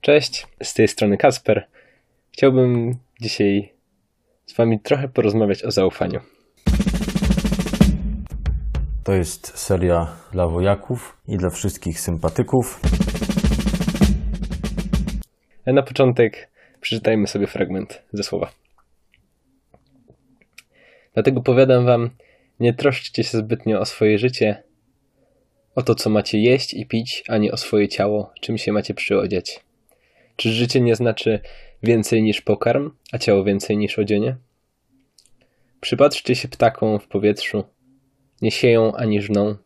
Cześć, z tej strony Kasper. Chciałbym dzisiaj z Wami trochę porozmawiać o zaufaniu. To jest seria dla wojaków i dla wszystkich sympatyków. A na początek przeczytajmy sobie fragment ze słowa. Dlatego powiadam Wam, nie troszczcie się zbytnio o swoje życie, o to, co macie jeść i pić, ani o swoje ciało, czym się macie przyodziać. Czy życie nie znaczy więcej niż pokarm, a ciało więcej niż odzienie? Przypatrzcie się ptakom w powietrzu. Nie sieją ani żną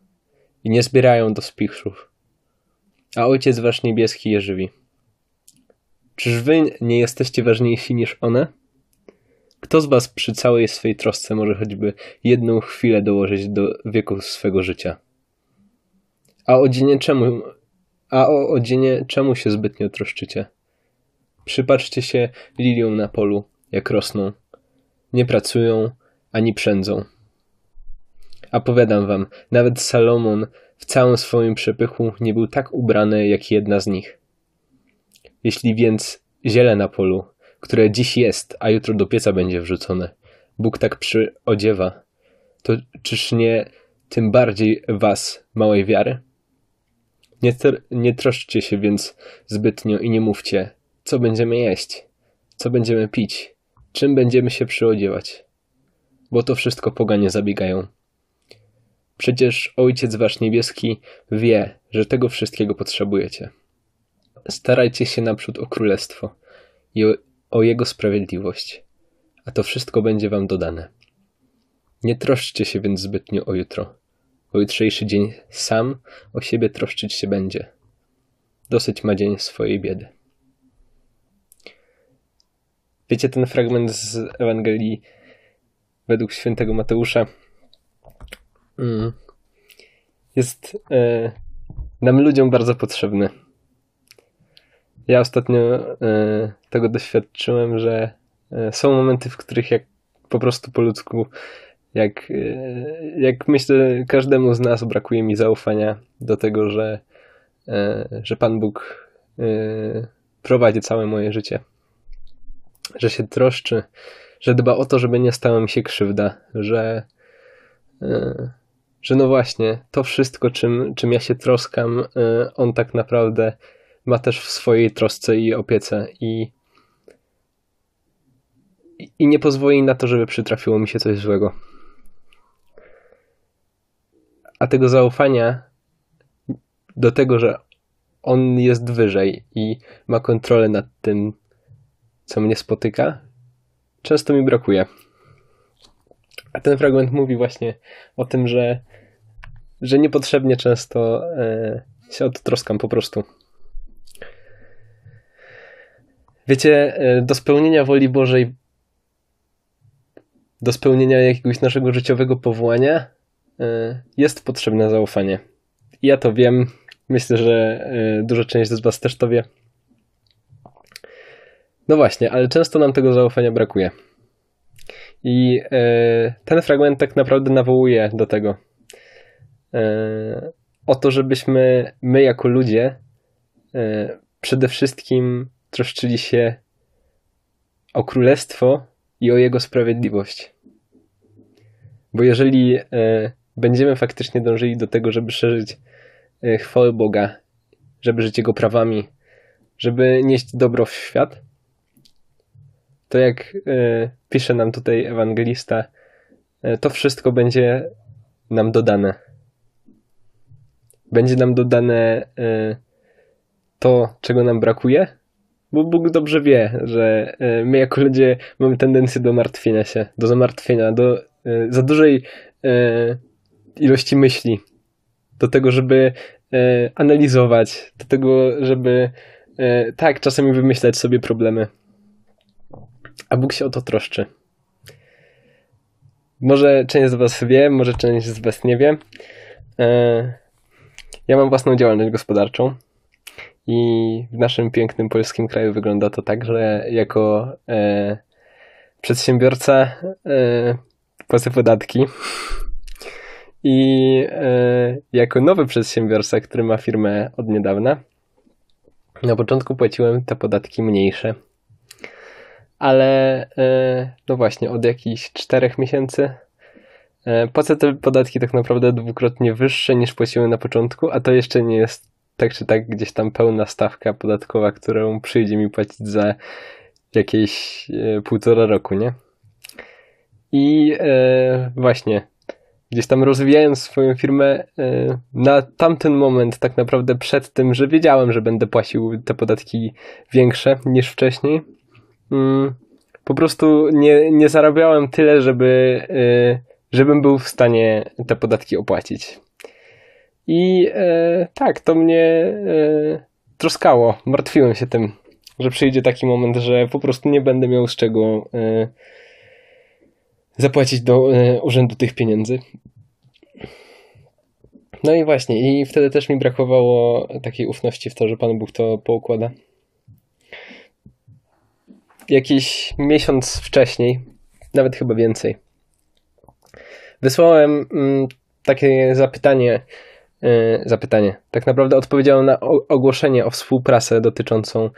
i nie zbierają do spichrzów. A Ojciec Wasz Niebieski je żywi. Czyż Wy nie jesteście ważniejsi niż one? Kto z Was przy całej swej trosce może choćby jedną chwilę dołożyć do wieku swego życia? A o czemu, a o odzienie czemu się zbytnio troszczycie? Przypatrzcie się liliom na polu, jak rosną. Nie pracują, ani przędzą. A powiadam wam, nawet Salomon w całym swoim przepychu nie był tak ubrany jak jedna z nich. Jeśli więc ziele na polu, które dziś jest, a jutro do pieca będzie wrzucone, Bóg tak przyodziewa, to czyż nie tym bardziej was, małej wiary? Nie, nie troszczcie się więc zbytnio i nie mówcie, co będziemy jeść, co będziemy pić, czym będziemy się przyodziewać. Bo to wszystko poganie zabiegają. Przecież Ojciec Wasz Niebieski wie, że tego wszystkiego potrzebujecie. Starajcie się naprzód o królestwo i o, o Jego sprawiedliwość, a to wszystko będzie Wam dodane. Nie troszczcie się więc zbytnio o jutro, bo jutrzejszy dzień sam o siebie troszczyć się będzie. Dosyć ma dzień swojej biedy. Wiecie ten fragment z Ewangelii według świętego Mateusza? Mm. Jest e, nam ludziom bardzo potrzebny. Ja ostatnio e, tego doświadczyłem, że e, są momenty, w których jak po prostu po ludzku, jak, jak myślę, każdemu z nas brakuje mi zaufania do tego, że, że Pan Bóg prowadzi całe moje życie że się troszczy, że dba o to, żeby nie stała mi się krzywda, że, yy, że no właśnie, to wszystko, czym, czym ja się troskam, yy, on tak naprawdę ma też w swojej trosce i opiece i, i nie pozwoli na to, żeby przytrafiło mi się coś złego. A tego zaufania do tego, że on jest wyżej i ma kontrolę nad tym, co mnie spotyka, często mi brakuje. A ten fragment mówi właśnie o tym, że, że niepotrzebnie często e, się o to troskam po prostu. Wiecie, e, do spełnienia woli Bożej, do spełnienia jakiegoś naszego życiowego powołania e, jest potrzebne zaufanie. Ja to wiem, myślę, że e, duża część z Was też to wie. No właśnie, ale często nam tego zaufania brakuje. I e, ten fragment tak naprawdę nawołuje do tego. E, o to, żebyśmy my jako ludzie e, przede wszystkim troszczyli się o królestwo i o jego sprawiedliwość. Bo jeżeli będziemy faktycznie dążyli do tego, żeby szerzyć chwałę Boga, żeby żyć Jego prawami, żeby nieść dobro w świat, to jak e, pisze nam tutaj ewangelista, e, to wszystko będzie nam dodane. Będzie nam dodane e, to, czego nam brakuje, bo Bóg dobrze wie, że my jako ludzie mamy tendencję do martwienia się, do zamartwienia, do za dużej ilości myśli, do tego, żeby analizować, do tego, żeby tak czasami wymyślać sobie problemy. A Bóg się o to troszczy. Może część z Was wie, może część z Was nie wie. E, ja mam własną działalność gospodarczą i w naszym pięknym polskim kraju wygląda to tak, że jako e, przedsiębiorca e, płacę podatki i jako nowy przedsiębiorca, który ma firmę od niedawna, Na początku płaciłem te podatki mniejsze, ale e, no właśnie od jakichś czterech miesięcy e, płacę te podatki tak naprawdę dwukrotnie wyższe niż płaciłem na początku, a to jeszcze nie jest tak czy tak gdzieś tam pełna stawka podatkowa, którą przyjdzie mi płacić za jakieś e, półtora roku, nie? I właśnie, gdzieś tam rozwijając swoją firmę, na tamten moment, tak naprawdę przed tym, że wiedziałem, że będę płacił te podatki większe niż wcześniej, mm, po prostu nie, nie zarabiałem tyle, żeby, e, żebym był w stanie te podatki opłacić. I e, tak, to mnie e, troskało, martwiłem się tym, że przyjdzie taki moment, że po prostu nie będę miał z czego e, zapłacić do urzędu tych pieniędzy. No i właśnie, i wtedy też mi brakowało takiej ufności w to, że Pan Bóg to poukłada. Jakiś miesiąc wcześniej, nawet chyba więcej, wysłałem mm, takie zapytanie, e, zapytanie, tak naprawdę odpowiedziałem na ogłoszenie o współpracę dotyczącą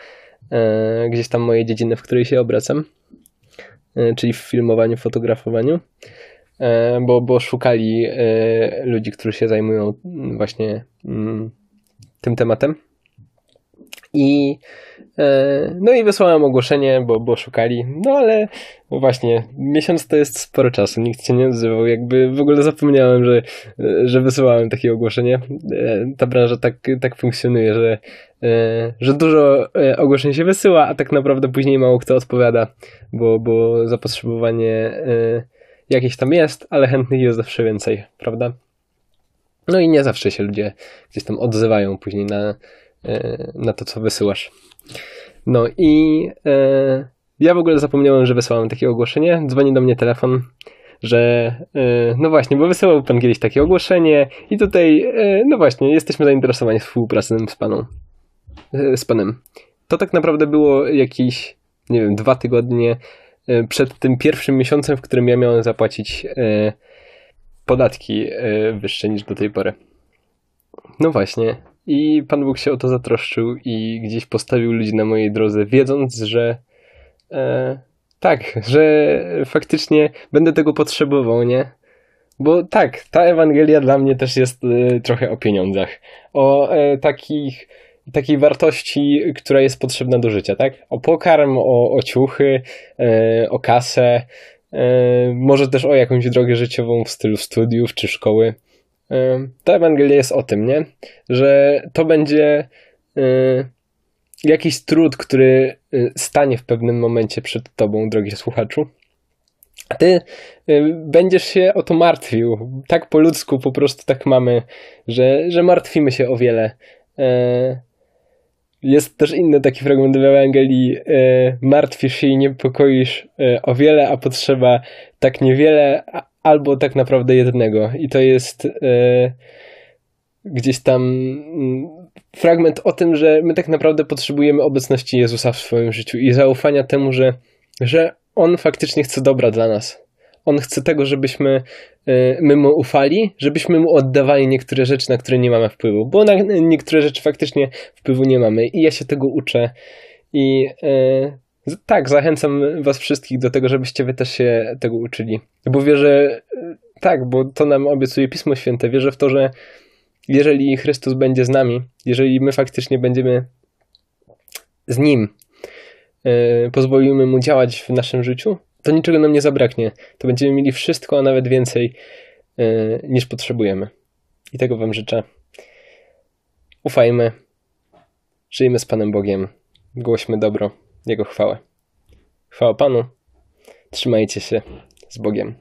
e, gdzieś tam mojej dziedziny, w której się obracam, e, czyli w filmowaniu, fotografowaniu. Bo, bo szukali ludzi, którzy się zajmują właśnie mm, tym tematem. I e, no i wysłałem ogłoszenie, bo, bo szukali. No ale właśnie, miesiąc to jest sporo czasu, nikt się nie odzywał. Jakby w ogóle zapomniałem, że, że wysyłałem takie ogłoszenie. Ta branża tak, tak funkcjonuje, że, że dużo ogłoszeń się wysyła, a tak naprawdę później mało kto odpowiada, bo, bo zapotrzebowanie jakieś tam jest, ale chętnych jest zawsze więcej, prawda? No i nie zawsze się ludzie gdzieś tam odzywają później na, e, na to, co wysyłasz. No i e, ja w ogóle zapomniałem, że wysłałem takie ogłoszenie. Dzwoni do mnie telefon, że e, no właśnie, bo wysyłał pan kiedyś takie ogłoszenie i tutaj, e, no właśnie, jesteśmy zainteresowani współpracą z paną, e, z panem. To tak naprawdę było jakieś, nie wiem, dwa tygodnie E, przed tym pierwszym miesiącem, w którym ja miałem zapłacić e, podatki e, wyższe niż do tej pory. No właśnie. I Pan Bóg się o to zatroszczył i gdzieś postawił ludzi na mojej drodze, wiedząc, że e, tak, że faktycznie będę tego potrzebował, nie? Bo tak, ta Ewangelia dla mnie też jest e, trochę o pieniądzach. O e, takich takiej wartości, która jest potrzebna do życia, tak? O pokarm, o, o ciuchy, e, o kasę, e, może też o jakąś drogę życiową w stylu studiów czy szkoły. Ta Ewangelia jest o tym, nie? Że to będzie e, jakiś trud, który e, stanie w pewnym momencie przed tobą, drogi słuchaczu. Ty e, będziesz się o to martwił. Tak po ludzku po prostu tak mamy, że, że martwimy się o wiele. Jest też inny taki fragment w Ewangelii. Martwisz się i niepokoisz o wiele, a potrzeba tak niewiele, albo tak naprawdę jednego. I to jest e, gdzieś tam mm, fragment o tym, że my tak naprawdę potrzebujemy obecności Jezusa w swoim życiu i zaufania temu, że, że On faktycznie chce dobra dla nas. On chce tego, żebyśmy y, my mu ufali, żebyśmy mu oddawali niektóre rzeczy, na które nie mamy wpływu, bo na niektóre rzeczy faktycznie wpływu nie mamy i ja się tego uczę i y, tak, zachęcam was wszystkich do tego, żebyście wy też się tego uczyli, bo wierzę, tak, bo to nam obiecuje Pismo Święte, wierzę w to, że jeżeli Chrystus będzie z nami, jeżeli my faktycznie będziemy z Nim, pozwolimy Mu działać w naszym życiu, to niczego nam nie zabraknie. To będziemy mieli wszystko, a nawet więcej yy, niż potrzebujemy. I tego Wam życzę. Ufajmy, żyjmy z Panem Bogiem, głośmy dobro, Jego chwałę. Chwała Panu, trzymajcie się z Bogiem.